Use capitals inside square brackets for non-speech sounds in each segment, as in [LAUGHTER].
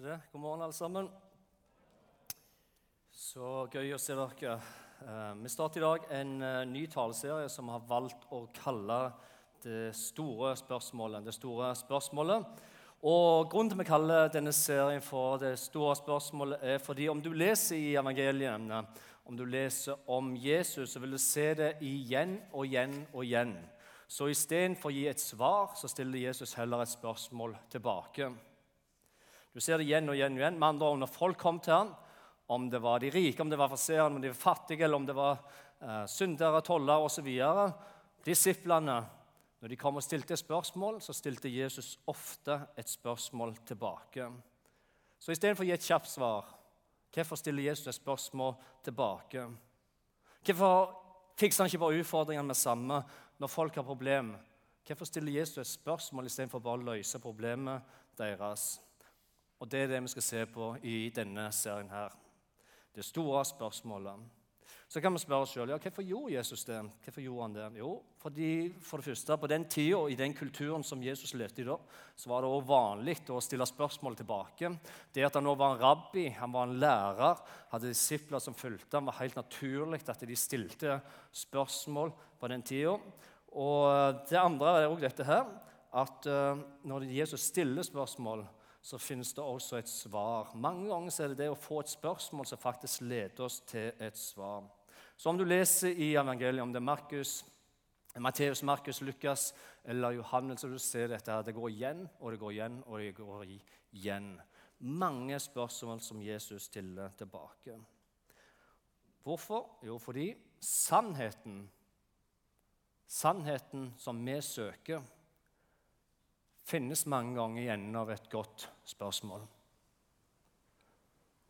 ikke det? God morgen, alle sammen. Så gøy å se dere. Eh, Vi starter i dag en eh, ny taleserie som vi har valgt å kalle Det store spørsmålet. Det store spørsmålet. Og Grunnen til vi kaller denne serien for Det store spørsmålet, er fordi om du leser i evangeliene, om du leser om Jesus, så vil du se det igjen og igjen og igjen. Så istedenfor å gi et svar, så stiller Jesus heller et spørsmål tilbake. Du ser det igjen og igjen og igjen. Med andre ord, når folk kom til ham, om det var de rike, om det var farserende, om de var fattige, eller om det var eh, syndere, tollere osv. Disiplene, når de kom og stilte spørsmål, så stilte Jesus ofte et spørsmål tilbake. Så istedenfor å gi et kjapt svar, hvorfor stiller Jesus et spørsmål tilbake? Hvorfor fikser han ikke bare utfordringene med samme når folk har problemer? Hvorfor stiller Jesus et spørsmål istedenfor bare å løse problemet deres? Og Det er det vi skal se på i denne serien. her. Det store spørsmålet. Så kan vi spørre oss selv, ja, hvorfor gjorde Jesus det. Hvorfor gjorde han det? Jo, fordi for det første, På den tida og i den kulturen som Jesus levde i da, så var det også vanlig å stille spørsmål tilbake. Det at han nå var en rabbi, han var en lærer, hadde disipler som fulgte ham, var helt naturlig at de stilte spørsmål på den tida. Og det andre er også dette her, at uh, når Jesus stiller spørsmål, så finnes det også et svar. Mange ganger er det det å få et spørsmål som faktisk leder oss til et svar. Så om du leser i evangeliet, om det er Markus, Matteus, Markus, Lukas eller Johannes, så du ser dette her. Det går igjen og det går igjen og det går igjen. Mange spørsmål som Jesus stiller tilbake. Hvorfor? Jo, fordi sannheten, sannheten som vi søker finnes mange ganger i enden av et godt spørsmål.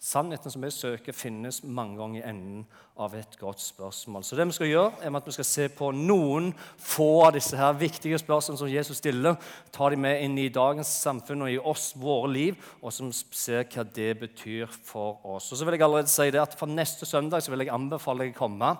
Sannheten som vi søker, finnes mange ganger i enden av et godt spørsmål. Så det vi skal gjøre, er at vi skal se på noen få av disse her viktige spørsmålene som Jesus stiller. Ta dem med inn i dagens samfunn og i oss, våre liv, og som ser hva det betyr for oss. Og så vil jeg allerede si det at For neste søndag så vil jeg anbefale deg å komme.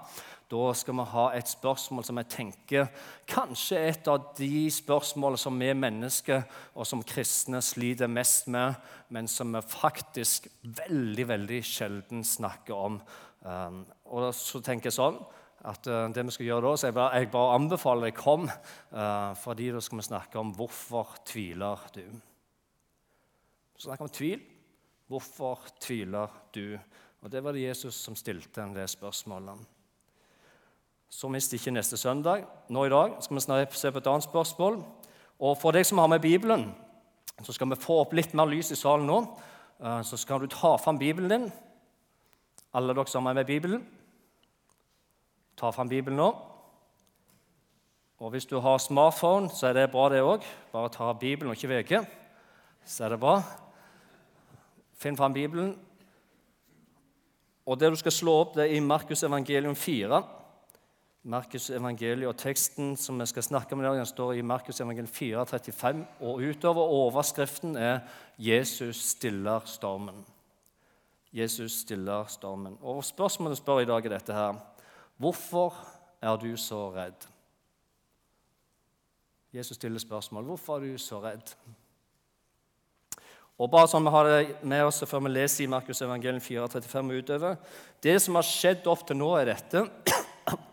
Da skal vi ha et spørsmål som jeg tenker kanskje et av de spørsmålene som vi mennesker og som kristne sliter mest med, men som vi faktisk veldig veldig sjelden snakker om. Um, og så tenker jeg sånn at uh, det vi skal gjøre da, så jeg bare, jeg bare anbefaler deg kom, uh, fordi da skal vi snakke om hvorfor tviler du. Vi snakker om tvil. Hvorfor tviler du? Og Det var det Jesus som stilte det spørsmålet. Så mist ikke neste søndag. Nå i dag skal vi snart se på et annet spørsmål. Og For deg som har med Bibelen, så skal vi få opp litt mer lys i salen nå. Eh, så skal du ta fram Bibelen din. Alle dere som har med Bibelen, ta fram Bibelen nå. Og Hvis du har smartphone, så er det bra, det òg. Bare ta Bibelen og ikke VG, så er det bra. Finn fram Bibelen. Og Det du skal slå opp, det er i Markus evangelium 4. Markus evangeliet og teksten som vi skal snakke om i dag, den står i Markus evangeliet 4, 35 og utover. Overskriften er 'Jesus stiller stormen'. Jesus stiller stormen. Og Spørsmålet spør i dag er dette her. Hvorfor er du så redd? Jesus stiller spørsmål. Hvorfor er du så redd? Og bare sånn vi har det med oss før vi leser i Markus evangeliet 4, 35 og utover. Det som har skjedd opp til nå, er dette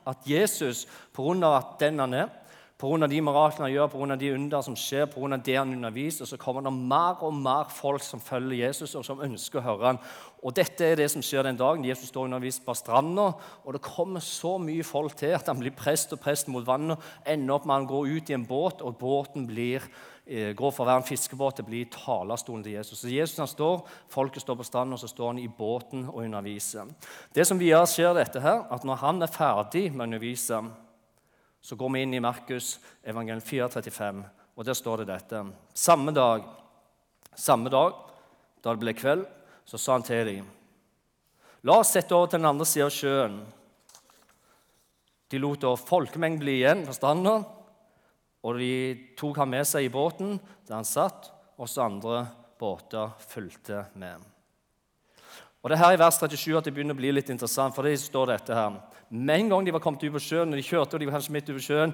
at Jesus, pga. den han er, pga. de miraklene han gjør, pga. de under som skjer, pga. det han underviser, så kommer det mer og mer folk som følger Jesus, og som ønsker å høre han. Og Dette er det som skjer den dagen Jesus står undervist på stranda. Og det kommer så mye folk til at han blir prest og prest mot vannet. Ender opp med han går ut i en båt, og båten blir går fra å være en fiskebåt til å bli talerstolen til Jesus. Så Jesus han står, Folket står på stranden, og så står han i båten og underviser. Det som videre skjer dette her, at Når han er ferdig med å undervise, så går vi inn i Markus evangelium 435, og der står det dette. Samme dag, samme dag da det ble kveld, så sa han til dem La oss sette over til den andre siden av sjøen. De lot folkemengden bli igjen på stranda og de tok ham med seg i båten der han satt, og så andre båter fulgte med. Og Det er her i vers 37 at det begynner å bli litt interessant. for det står dette her. Med en gang de var kommet ut på sjøen, og de kjørte, og de var kanskje midt ut på sjøen,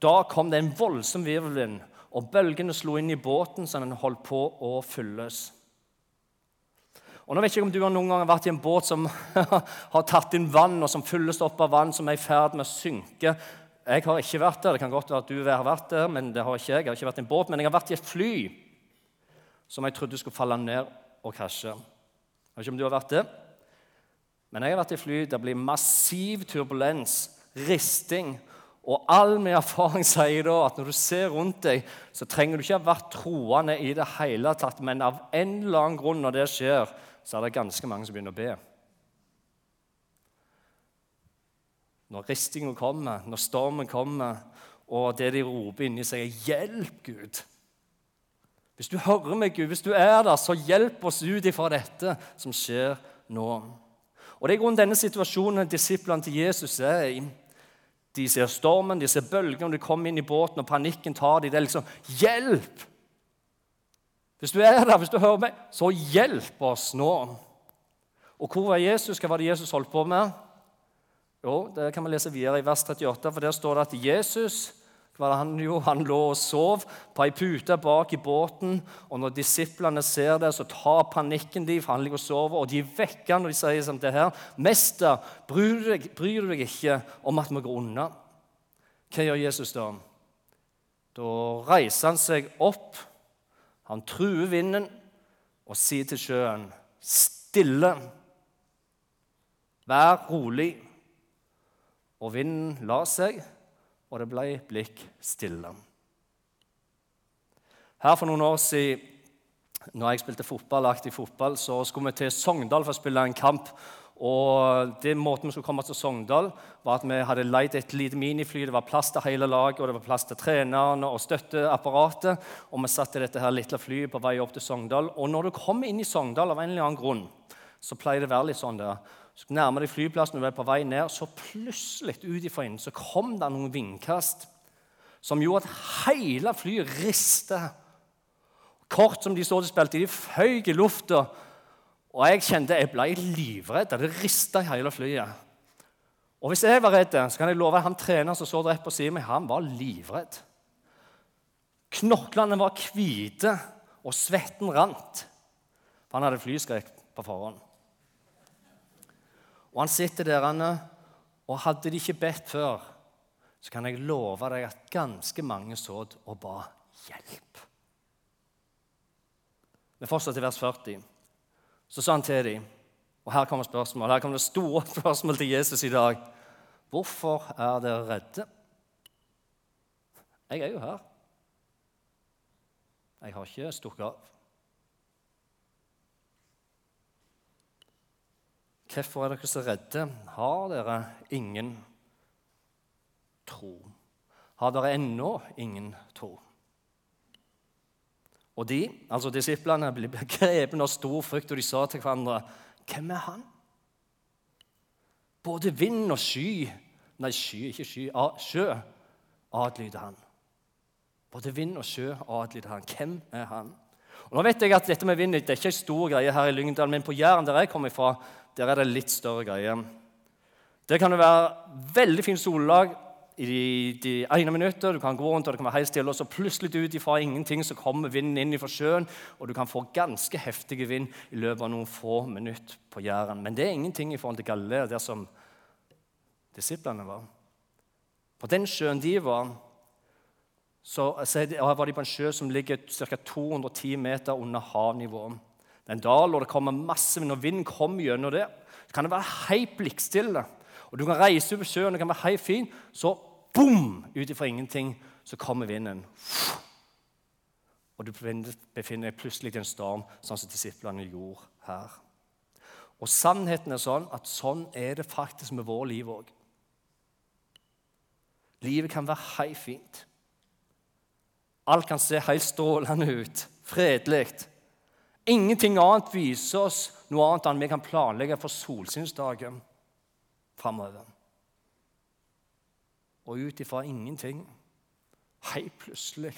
da kom det en voldsom virvelvind, og bølgene slo inn i båten så den holdt på å fylles. Og nå vet jeg ikke om du har noen gang vært i en båt som [LAUGHS] har tatt inn vann, og som fylles opp av vann som er i ferd med å synke. Jeg har ikke vært der. Det kan godt være at du har vært der, men det har ikke jeg. Jeg har ikke vært i en båt, men jeg har vært i et fly som jeg trodde skulle falle ned og krasje. Jeg vet ikke om du har vært det, men jeg har vært i fly. Det blir massiv turbulens, risting. Og all min erfaring sier da at når du ser rundt deg, så trenger du ikke ha vært troende i det hele tatt, men av en eller annen grunn når det skjer, så er det ganske mange som begynner å be. Når ristingen kommer, når stormen kommer, og det de roper inni seg, er 'Hjelp, Gud'. Hvis du hører meg, Gud, hvis du er der, så hjelp oss ut ifra dette som skjer nå. Og Det er grunnen denne situasjonen disiplene til Jesus er i. De ser stormen, de ser bølgene, de kommer inn i båten, og panikken tar dem. Det er liksom 'Hjelp!' Hvis du er der, hvis du hører meg, så hjelp oss nå. Og hvor var Jesus? Hva var det Jesus holdt på med? Jo, Det kan vi lese videre i vers 38, for der står det at Jesus han, jo, han lå og sov på ei pute bak i båten. og Når disiplene ser det, så tar panikken de, for han ligger og sover. Og de vekker når de sier som det her. 'Mester, bryr du, deg, bryr du deg ikke om at vi går unna?' Hva gjør Jesus da? Da reiser han seg opp, han truer vinden og sier til sjøen, 'Stille, vær rolig.' Og vinden la seg, og det ble blikk stille. Her For noen år siden når jeg spilte fotball, aktiv fotball, så skulle vi til Sogndal for å spille en kamp. Og det måten vi skulle komme til Sogndal, var at vi hadde leid et lite minifly. Det var plass til hele laget, og det var plass til trenerne og støtteapparatet. Og vi satt i dette her lille flyet på vei opp til Sogndal. Og når du kommer inn i Sogndal av en eller annen grunn, så pleier det å være litt sånn der så nærmer deg flyplassen og du er på vei ned, så plutselig ut ifra inn så kom det noen vindkast som gjorde at hele flyet ristet. Kort som de så det spilte, de føyk i lufta. Og jeg kjente jeg ble livredd. Det rista i hele flyet. Og hvis jeg var redd, så kan jeg love at han treneren som så rett på siden min, han var livredd. Knoklene var hvite, og svetten rant. For han hadde flyskrekk på forhånd. Og han sitter der, Anne, og hadde de ikke bedt før, så kan jeg love deg at ganske mange så og ba hjelp. Vi fortsetter i vers 40. Så sa han til dem, og her kommer spørsmålet, her kommer det store [LAUGHS] spørsmålet til Jesus i dag. Hvorfor er dere redde? Jeg er jo her. Jeg har ikke stukket av. Hvorfor er dere så redde? Har dere ingen tro? Har dere ennå ingen tro? Og de, altså disiplene, ble grepet av stor frykt, og de sa til hverandre, 'Hvem er han?' Både vind og sky Nei, sky, ikke sky. Sjø adlyder han. Både vind og sjø adlyder han. Hvem er han? Og nå vet jeg at dette med vind det er ikke en stor greie her i Lyngdal, men på Jæren, der jeg kommer fra, der er det litt større greier. Det kan være veldig fint sollag i de, de ene minuttet. Du kan gå rundt og det kan være helt stille, og så plutselig ut ifra ingenting så kommer vinden inn fra sjøen, og du kan få ganske heftige vind i løpet av noen få minutter på Jæren. Men det er ingenting i forhold til Galilea, der som disiplene var. På den sjøen de var, så, så var de på en sjø som ligger ca. 210 meter under havnivå. En dal, og det kommer masse Når vinden kommer gjennom det, så kan det være helt blikkstille. Og Du kan reise over sjøen, det kan være helt fint. Så bom! Ut ifra ingenting så kommer vinden. Og du befinner deg plutselig i en storm, sånn som disiplene gjorde her. Og Sannheten er sånn at sånn er det faktisk med vårt liv òg. Livet kan være helt fint. Alt kan se helt strålende ut, fredelig. Ingenting annet viser oss noe annet enn vi kan planlegge for solsynsdagen framover. Og ut ifra ingenting, helt plutselig,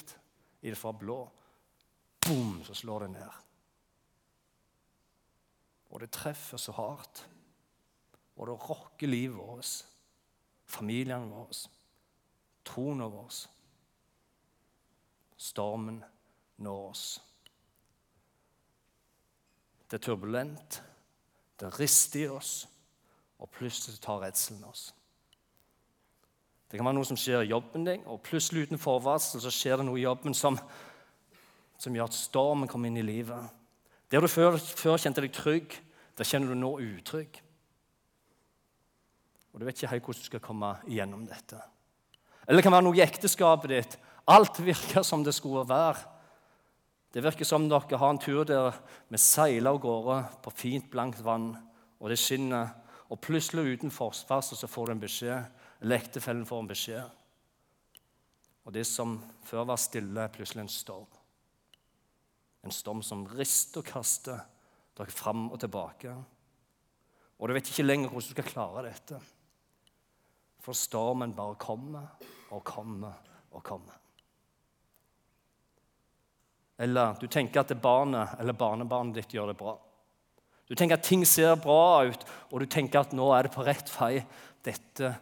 i det fra blå, bom, så slår det ned. Og det treffer så hardt. Og det rokker livet vårt, familiene våre, troen vår. Stormen når oss. Det er turbulent, Det rister i oss, og plutselig tar redselen oss. Det kan være noe som skjer i jobben din, og plutselig uten forvarsel så skjer det noe i jobben som, som gjør at stormen kommer inn i livet. Der du før, før kjente deg trygg, der kjenner du nå utrygg. Og du vet ikke helt hvordan du skal komme igjennom dette. Eller det kan være noe i ekteskapet ditt. Alt virker som det skulle være. Det virker som dere har en tur der vi seiler av gårde på fint, blankt vann, og det skinner. Og plutselig uten forsvarsel så får du en beskjed. Eller ektefellen får en beskjed. Og det som før var stille, er plutselig en storm. En storm som rister og kaster dere fram og tilbake. Og du vet ikke lenger hvordan du skal klare dette. For stormen bare kommer og kommer og kommer. Eller du tenker at barnet eller barnebarnet ditt gjør det bra. Du tenker at ting ser bra ut, og du tenker at nå er det på rett vei. Dette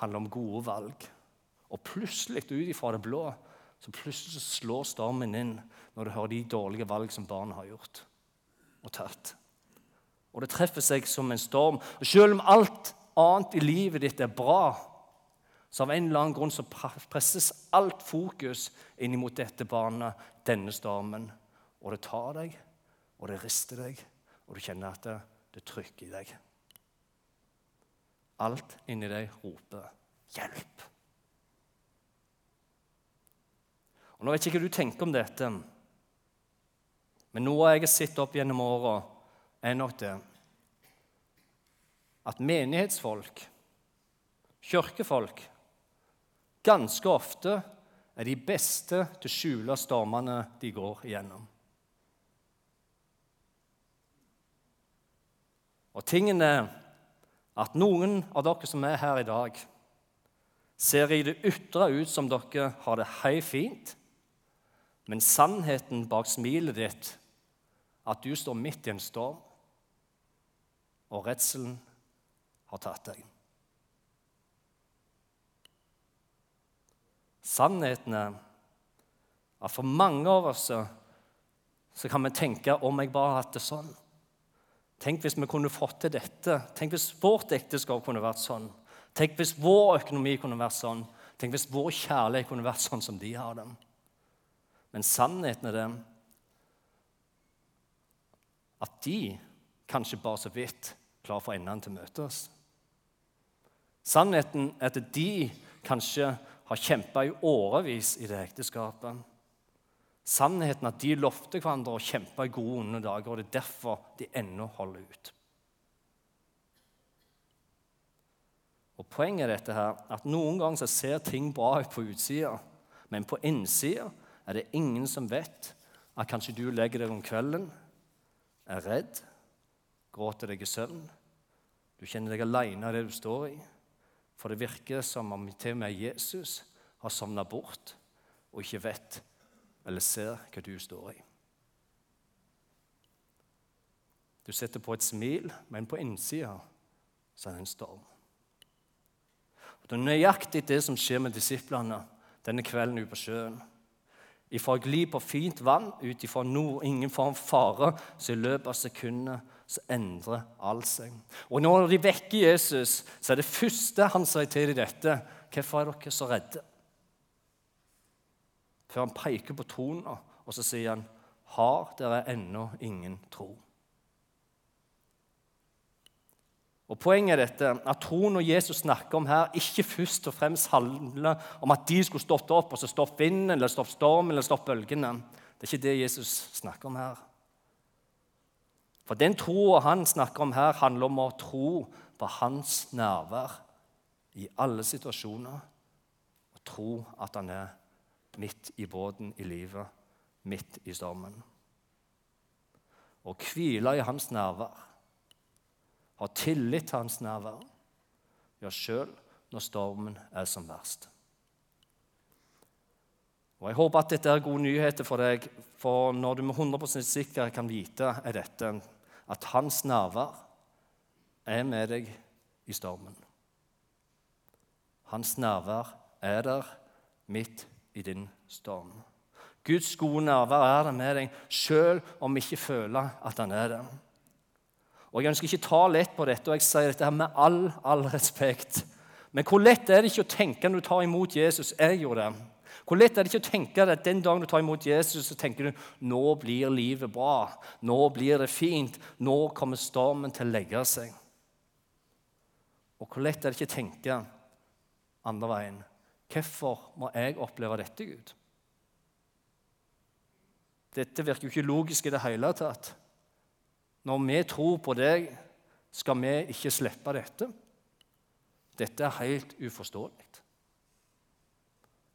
handler om gode valg. Og plutselig, ut ifra det blå, så plutselig slår stormen inn når du hører de dårlige valg som barnet har gjort og tatt. Og det treffer seg som en storm. Og Selv om alt annet i livet ditt er bra, så av en eller annen grunn så presses alt fokus inn mot dette barnet, denne stormen. Og det tar deg, og det rister deg, og du kjenner at det, det trykker i deg. Alt inni deg roper 'hjelp'. Og Nå vet jeg ikke hva du tenker om dette, men noe jeg har sett opp gjennom åra, er nok det at menighetsfolk, kirkefolk, ganske ofte er de beste til å skjule stormene de går igjennom. Og tingen er at noen av dere som er her i dag, ser i det ytre ut som dere har det hei fint, men sannheten bak smilet ditt at du står midt i en storm, og redselen har tatt deg. Sannheten er at for mange av oss så kan vi tenke om jeg bare hatt det sånn. Tenk hvis vi kunne fått til dette. Tenk hvis vårt ekteskap kunne vært sånn. Tenk hvis vår økonomi kunne vært sånn. Tenk hvis vår kjærlighet kunne vært sånn som de har den. Men sannheten er den at de kanskje bare så vidt klarer å få endene til å møtes. Sannheten er at de kanskje har kjempa i årevis i det ekteskapet. Sannheten at de lovte hverandre å kjempe i gode og onde dager, og det er derfor de ennå holder ut. Og Poenget er dette her, at noen ganger ser ting bra ut på utsida, men på innsida er det ingen som vet at kanskje du legger deg om kvelden, er redd, gråter deg i søvn, du kjenner deg aleine i det du står i. For det virker som om til og med Jesus har sovna bort og ikke vet eller ser hva du står i. Du setter på et smil, men på innsida så er det en storm. Og det er nøyaktig det som skjer med disiplene denne kvelden ute på sjøen. Ifra gli på fint vann ut ifra nord, ingen form fare, så i løpet av sekundet så endrer alt seg. Og når de vekker Jesus, så er det første han sier til dem dette Hvorfor er dere så redde? Før han peker på troen, og så sier han Har dere ennå ingen tro? Og Poenget er dette, at troen og Jesus snakker om her, ikke først og fremst handler om at de skulle stått opp og så stoppe vinden eller stoppe stormen eller stoppe bølgene. Det er ikke det Jesus snakker om her. For den troa han snakker om her, handler om å tro på hans nærvær i alle situasjoner. Og tro at han er midt i båten i livet, midt i stormen. Å hvile i hans nærvær, ha tillit til hans nærvær, ja, sjøl når stormen er som verst. Og Jeg håper at dette er gode nyheter for deg, for når du med 100% sikker kan vite, er dette at hans nærvær er med deg i stormen. Hans nærvær er der midt i din storm. Guds gode nærvær er der med deg sjøl om vi ikke føler at han er der. Og Jeg ønsker ikke ta lett på dette, og jeg sier dette her med all, all respekt. Men hvor lett er det ikke å tenke når du tar imot Jesus? Jeg gjorde det. Hvor lett er det ikke å tenke at den dagen du tar imot Jesus, så tenker du nå blir livet bra, nå blir det fint, nå kommer stormen til å legge seg. Og hvor lett er det ikke å tenke andre veien. Hvorfor må jeg oppleve dette, Gud? Dette virker jo ikke logisk i det hele tatt. Når vi tror på deg, skal vi ikke slippe dette? Dette er helt uforståelig.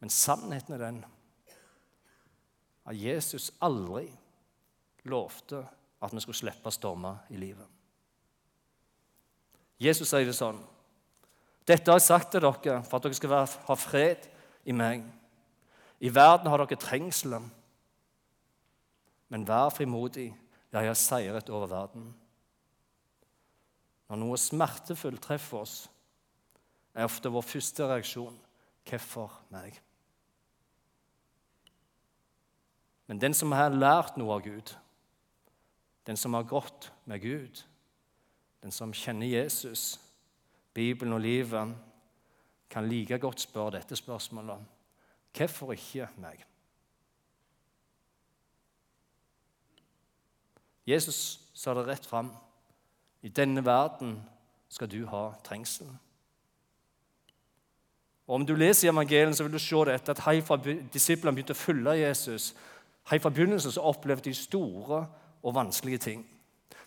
Men sannheten er den at Jesus aldri lovte at vi skulle slippe stormer i livet. Jesus sier det sånn Dette har jeg sagt til dere for at dere skal ha fred i meg. I verden har dere trengselen. Men vær frimodig. Ja, jeg har seiret over verden. Når noe smertefullt treffer oss, er ofte vår første reaksjon hvorfor meg? Men den som har lært noe av Gud, den som har gått med Gud, den som kjenner Jesus, Bibelen og livet, kan like godt spørre dette spørsmålet hvorfor ikke meg? Jesus sa det rett fram. I denne verden skal du ha trengsel. Og Om du leser i så vil du se dette, at helt fra disiplene begynte å følge Jesus, helt fra begynnelsen så opplevde de store og vanskelige ting.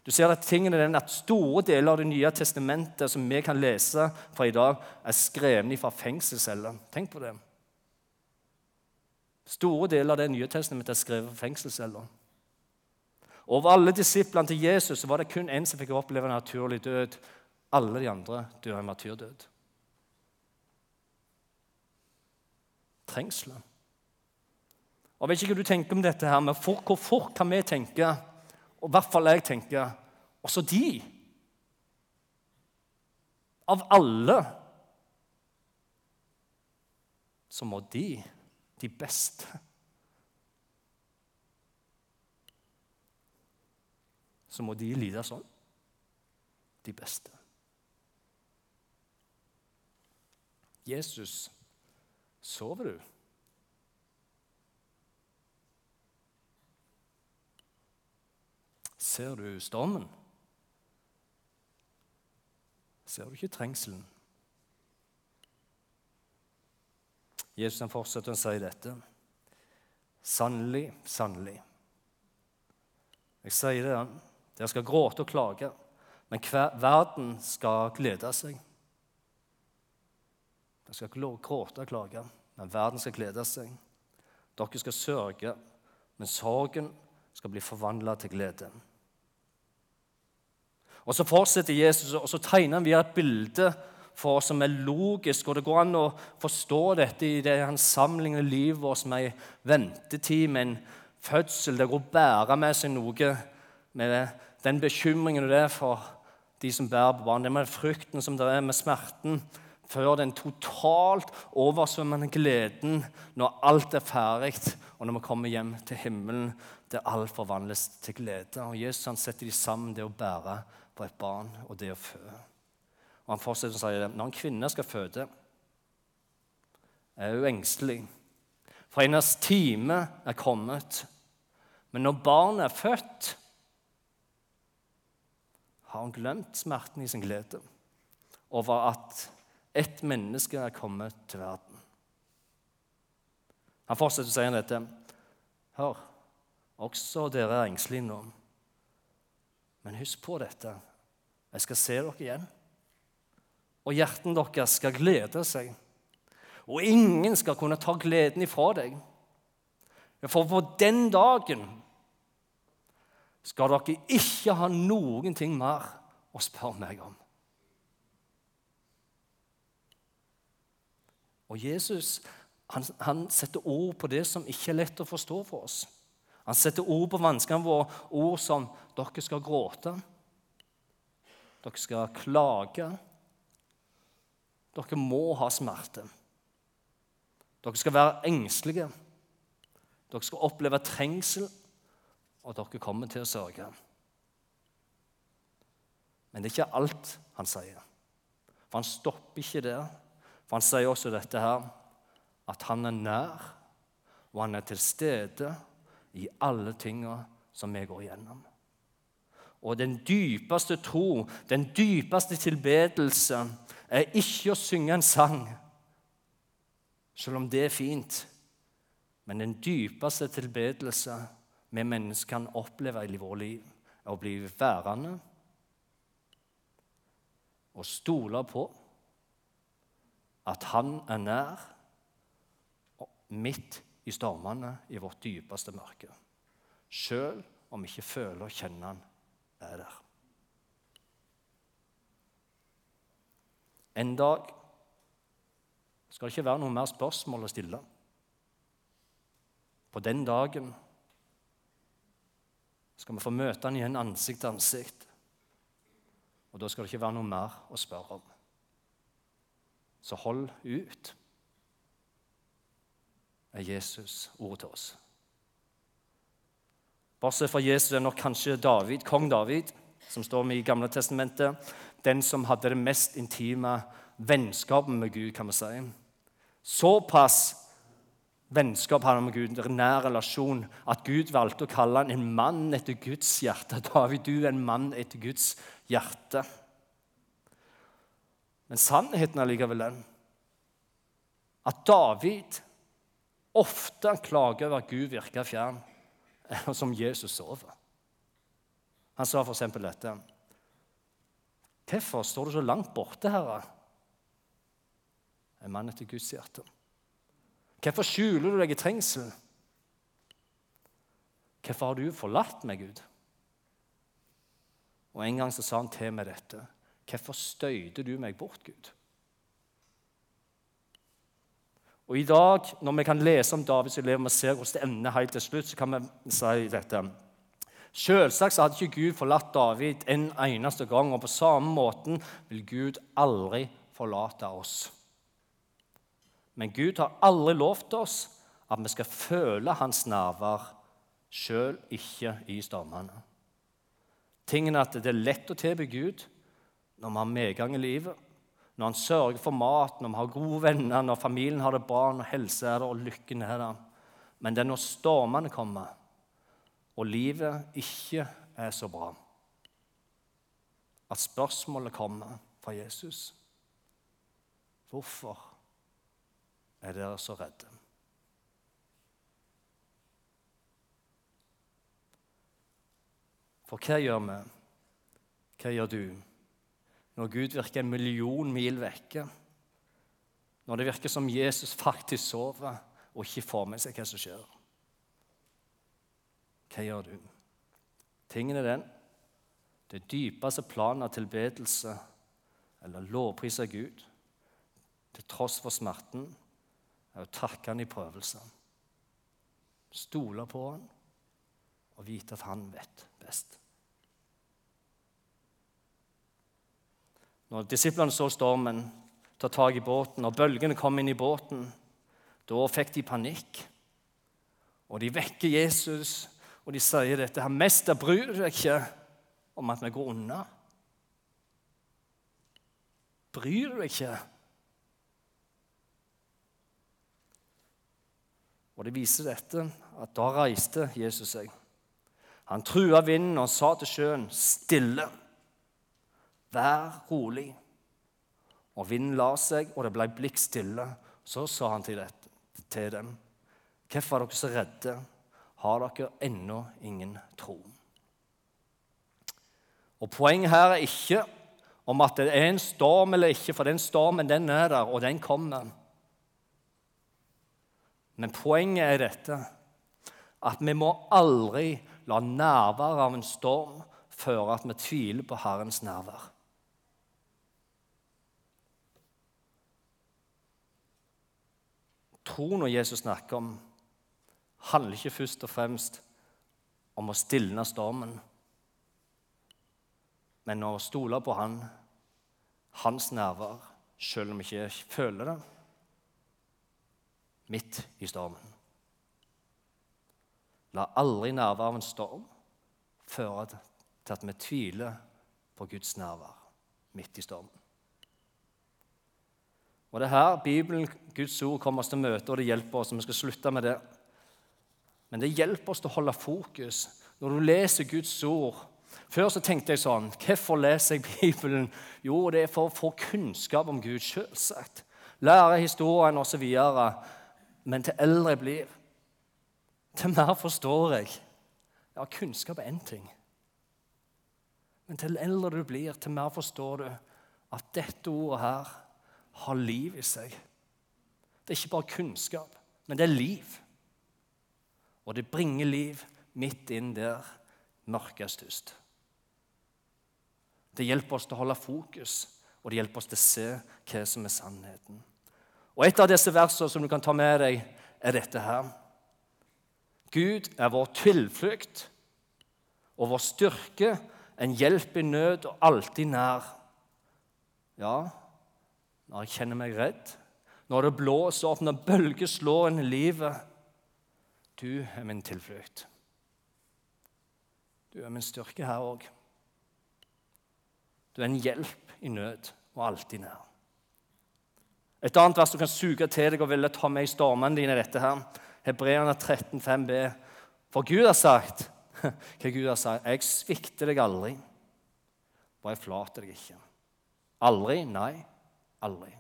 Du ser at tingene er at Store deler av Det nye testamentet som vi kan lese fra i dag, er skrevet fra fengselsceller. Tenk på det. Store deler av Det nye testamentet er skrevet fra fengselsceller. Over alle disiplene til Jesus var det kun én som fikk oppleve en naturlig død. Alle de andre dør en martyrdød. Trengsler. Og Jeg vet ikke hva du tenker om dette, her, men for, hvor fort kan vi tenke, og i hvert fall jeg tenker, også de Av alle så må de, de beste så må de lide sånn. De beste. Jesus, sover du? Ser du stormen? Ser du ikke trengselen? Jesus han fortsetter å si dette. Sannelig, sannelig. Jeg sier det, dere skal gråte og klage, men hver verden skal glede seg. Dere skal gråte og klage, men verden skal glede seg. Dere skal sørge, men sorgen skal bli forvandla til glede. Og Så fortsetter Jesus, og så tegner han via et bilde for oss som er logisk. og Det går an å forstå dette i det han sammenligner livet vårt med en ventetid, med en fødsel. Det går å bære med seg noe med den bekymringen det er for de som bærer på barn, det med frykten som det er med smerten, før den totalt oversvømmende gleden når alt er ferdig, og når vi kommer hjem til himmelen, der alt forvandles til glede. Og Jesus han setter de sammen, det å bære på et barn og det å fø. Og Han fortsetter å si det. Når en kvinne skal føde, er hun engstelig, for hennes time er kommet. Men når barnet er født, har hun glemt smerten i sin glede over at ett menneske er kommet til verden. Han fortsetter å si dette. Hør, også dere er engstelige nå. Men husk på dette. Jeg skal se dere igjen. Og hjerten deres skal glede seg. Og ingen skal kunne ta gleden ifra deg. For på den dagen skal dere ikke ha noen ting mer å spørre meg om. Og Jesus han, han, setter ord på det som ikke er lett å forstå for oss. Han setter ord på vanskene våre, ord som 'dere skal gråte', 'dere skal klage', 'dere må ha smerte', 'dere skal være engstelige', 'dere skal oppleve trengsel', og dere kommer til å sørge. Men det er ikke alt han sier. For han stopper ikke der. For han sier også dette her, at han er nær, og han er til stede i alle tinga som vi går gjennom. Og den dypeste tro, den dypeste tilbedelse, er ikke å synge en sang, selv om det er fint. Men den dypeste tilbedelse vi mennesker kan oppleve i vårt liv, er å bli værende og stole på at Han er nær midt i stormene i vårt dypeste mørke. Sjøl om vi ikke føler og kjenner Han er der. En dag skal det ikke være noe mer spørsmål å stille. På den dagen skal vi få møte han igjen ansikt til ansikt. Og da skal det ikke være noe mer å spørre om. Så hold ut, er Jesus ordet til oss. Bortsett fra Jesus er nok kanskje David, kong David, som står med i Gamle testamentet, den som hadde det mest intime vennskapet med Gud, kan vi si. Såpass vennskap hadde han med Gud, en nær relasjon, at Gud valgte å kalle han en mann etter Guds hjerte. David, du er en mann etter Guds hjerte. Men sannheten er likevel den at David ofte klager over at Gud virker fjern, eller som Jesus sover. Han sa f.eks. dette. Hvorfor står du så langt borte, Herre? En mann etter Guds hjerte. Hvorfor skjuler du deg i trengsel? Hvorfor har du forlatt meg, Gud? Og En gang så sa han til meg dette. Hvorfor støyte du meg bort, Gud? Og I dag, når vi kan lese om Davids elev, og ser hvordan det ender helt til slutt, så kan vi si dette. Selvsagt så hadde ikke Gud forlatt David en eneste gang, og på samme måten vil Gud aldri forlate oss. Men Gud har aldri lovt oss at vi skal føle hans nærvær, sjøl ikke i stormene. Tingen er at det er lett å tilby Gud når vi har medgang i livet, når han sørger for mat, når vi har gode venner, når familien har det bra, når helse er der og lykken er der. Men det er når stormene kommer, og livet ikke er så bra, at spørsmålet kommer fra Jesus. Hvorfor er dere så redde? For hva gjør vi? Hva gjør du når Gud virker en million mil vekke? Når det virker som Jesus faktisk sover og ikke får med seg hva som skjer? Hva gjør du? Tingen er den det dypeste planet av tilbedelse eller lovpris av Gud, til tross for smerten, er å takke han i prøvelsen. Stole på han og vite at han vet best. Når disiplene så stormen ta tak i båten, og bølgene kom inn i båten, da fikk de panikk. Og de vekker Jesus, og de sier dette her. 'Mester, bryr du deg ikke om at vi går unna?' Bryr du deg ikke? Og Det viser dette at da reiste Jesus seg. Han trua vinden og sa til sjøen, 'Stille, vær rolig.' Og Vinden la seg, og det ble blikk stille. Så sa han til, dette, til dem, 'Hvorfor er dere så redde? Har dere ennå ingen tro?' Og Poenget her er ikke om at det er en storm eller ikke, for den stormen den er der, og den kommer. Men poenget er dette at vi må aldri la nærværet av en storm føre at vi tviler på Herrens nærvær. Troen når Jesus snakker om, handler ikke først og fremst om å stilne stormen, men å stole på Han, hans nærvær, selv om vi ikke føler det midt i stormen. La aldri nærværet av en storm føre til at vi tviler på Guds nærvær midt i stormen. Og Det er her Bibelen, Guds ord, kommer oss til møte, og det hjelper oss. og Vi skal slutte med det. Men det hjelper oss til å holde fokus når du leser Guds ord. Før så tenkte jeg sånn Hvorfor leser jeg Bibelen? Jo, det er for å få kunnskap om Gud, selvsagt. Lære historien osv. Men til eldre jeg blir, til mer forstår jeg. Ja, kunnskap er én ting. Men til eldre du blir, til mer forstår du at dette ordet her har liv i seg. Det er ikke bare kunnskap, men det er liv. Og det bringer liv midt inn der mørket er størst. Det hjelper oss til å holde fokus, og det hjelper oss til å se hva som er sannheten. Og Et av disse versene som du kan ta med deg, er dette her. Gud er vår tilflukt og vår styrke, en hjelp i nød og alltid nær. Ja, når jeg kjenner meg redd, når det blåser opp, når bølger slår inn i livet. Du er min tilflukt. Du er min styrke her òg. Du er en hjelp i nød og alltid nær. Et annet vers du kan suge til deg og ville ta med i stormene dine, dette her. Hebreerne 13, 5b. For Gud har sagt [LAUGHS] hva Gud har sagt. 'Jeg svikter deg aldri, og jeg forlater deg ikke.' Aldri? Nei, aldri.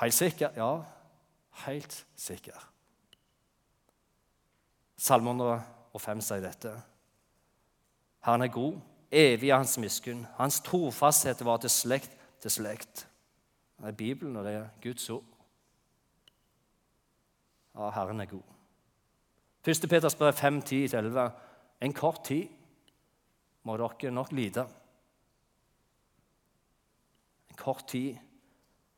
Helt sikker? Ja, helt sikker. Salme 105 sier dette. Herren er god, evig er hans miskunn. Hans trofasthet var til slekt til slekt. Det er Bibelen, og det er Guds ord. Ja, Herren er god. 1. Peters brev 5, 10-11. En kort tid må dere nok lide. En kort tid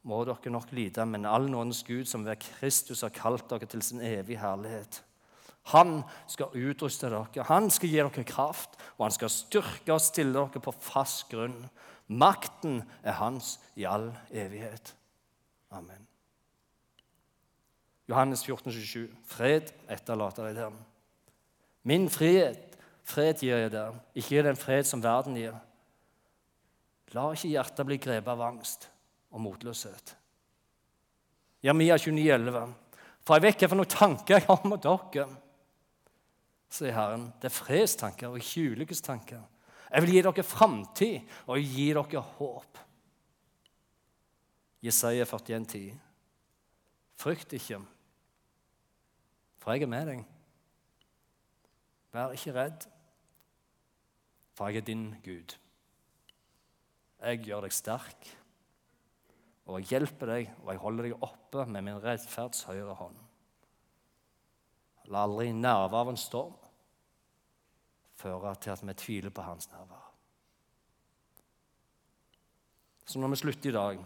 må dere nok lide, men all nådens Gud, som ved Kristus har kalt dere til sin evige herlighet. Han skal utruste dere, han skal gi dere kraft, og han skal styrke og stille dere på fast grunn. Makten er hans i all evighet. Amen. Johannes 14, 27. Fred etterlater jeg dem. Min frihet, fred gir jeg der, ikke den fred som verden gir. La ikke hjertet bli grepet av angst og motløshet. Jeremia 29, 11. For jeg vet hva for noen tanker jeg har med dere, sier Herren. Det er fredstanker og ikke ulykkestanker. Jeg vil gi dere framtid og gi dere håp. Jesaja 41, 41.10. Frykt ikke for jeg er med deg. Vær ikke redd, for jeg er din Gud. Jeg gjør deg sterk, og jeg hjelper deg, og jeg holder deg oppe med min rettferds høyre hånd. La aldri nerver av en storm føre til at vi tviler på hans nærvær. Så når vi slutter i dag,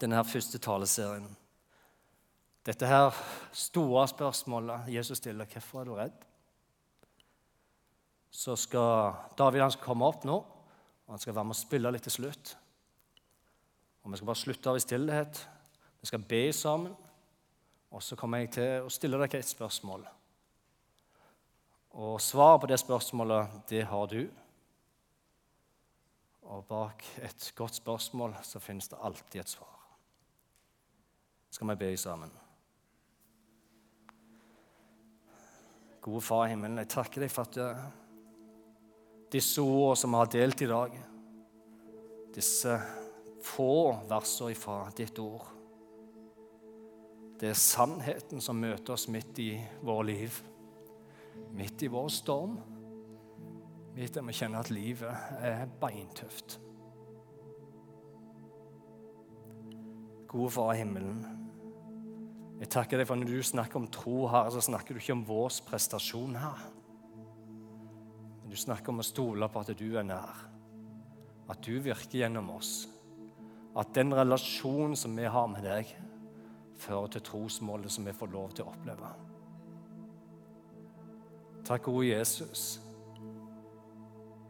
denne her første taleserien dette her store spørsmålet Jesus stiller, hvorfor er du redd? Så skal David han skal komme opp nå, og han skal være med å spille litt til slutt. Og Vi skal bare slutte av i stillhet. Vi skal be sammen. Og så kommer jeg til å stille deg et spørsmål. Og svaret på det spørsmålet, det har du. Og bak et godt spørsmål så finnes det alltid et svar. Skal vi be sammen? Gode Far i himmelen, jeg takker deg for at uh, disse ordene som vi har delt i dag, disse få versene fra ditt ord Det er sannheten som møter oss midt i vår liv, midt i vår storm, midt der vi kjenner at livet er beintøft. Gode Far i himmelen, jeg takker deg for når du snakker om tro her, så snakker du ikke om vår prestasjon her. Men du snakker om å stole på at du er nær, at du virker gjennom oss. At den relasjonen som vi har med deg, fører til trosmålet som vi får lov til å oppleve. Takk, gode Jesus,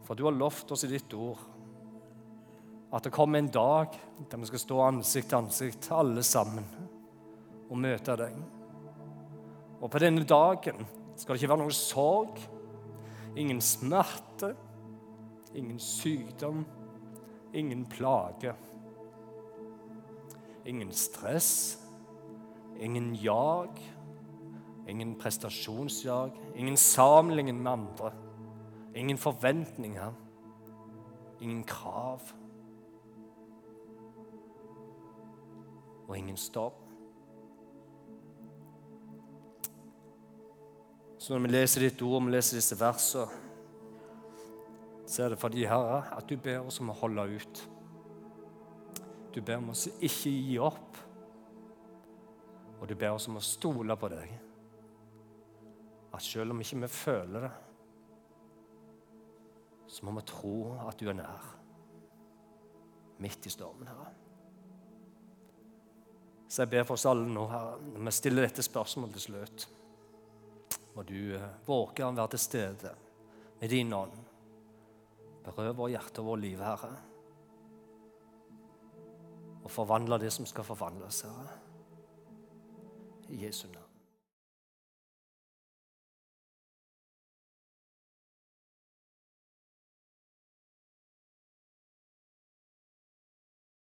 for du har lovt oss i ditt ord at det kommer en dag der vi skal stå ansikt til ansikt, alle sammen og møte deg. Og på denne dagen skal det ikke være noen sorg, ingen smerte, ingen sykdom, ingen plage. Ingen stress, ingen jag, ingen prestasjonsjag, ingen sammenligning med andre. Ingen forventninger, ingen krav. Og ingen stopp. Så når vi leser ditt ord, vi leser disse versene, så er det fordi, Herre, at du ber oss om å holde ut. Du ber oss ikke gi opp. Og du ber oss om å stole på deg. At selv om ikke vi føler det, så må vi tro at du er nær. Midt i stormen, Herre. Så jeg ber for oss alle nå, Herre, når vi stiller dette spørsmålet til slutt, må du våke våge å være til stede med din ånd. Berøv vår hjerte og vår liv, Herre og forvandle det som skal forvandles, Herre. I Jesu navn.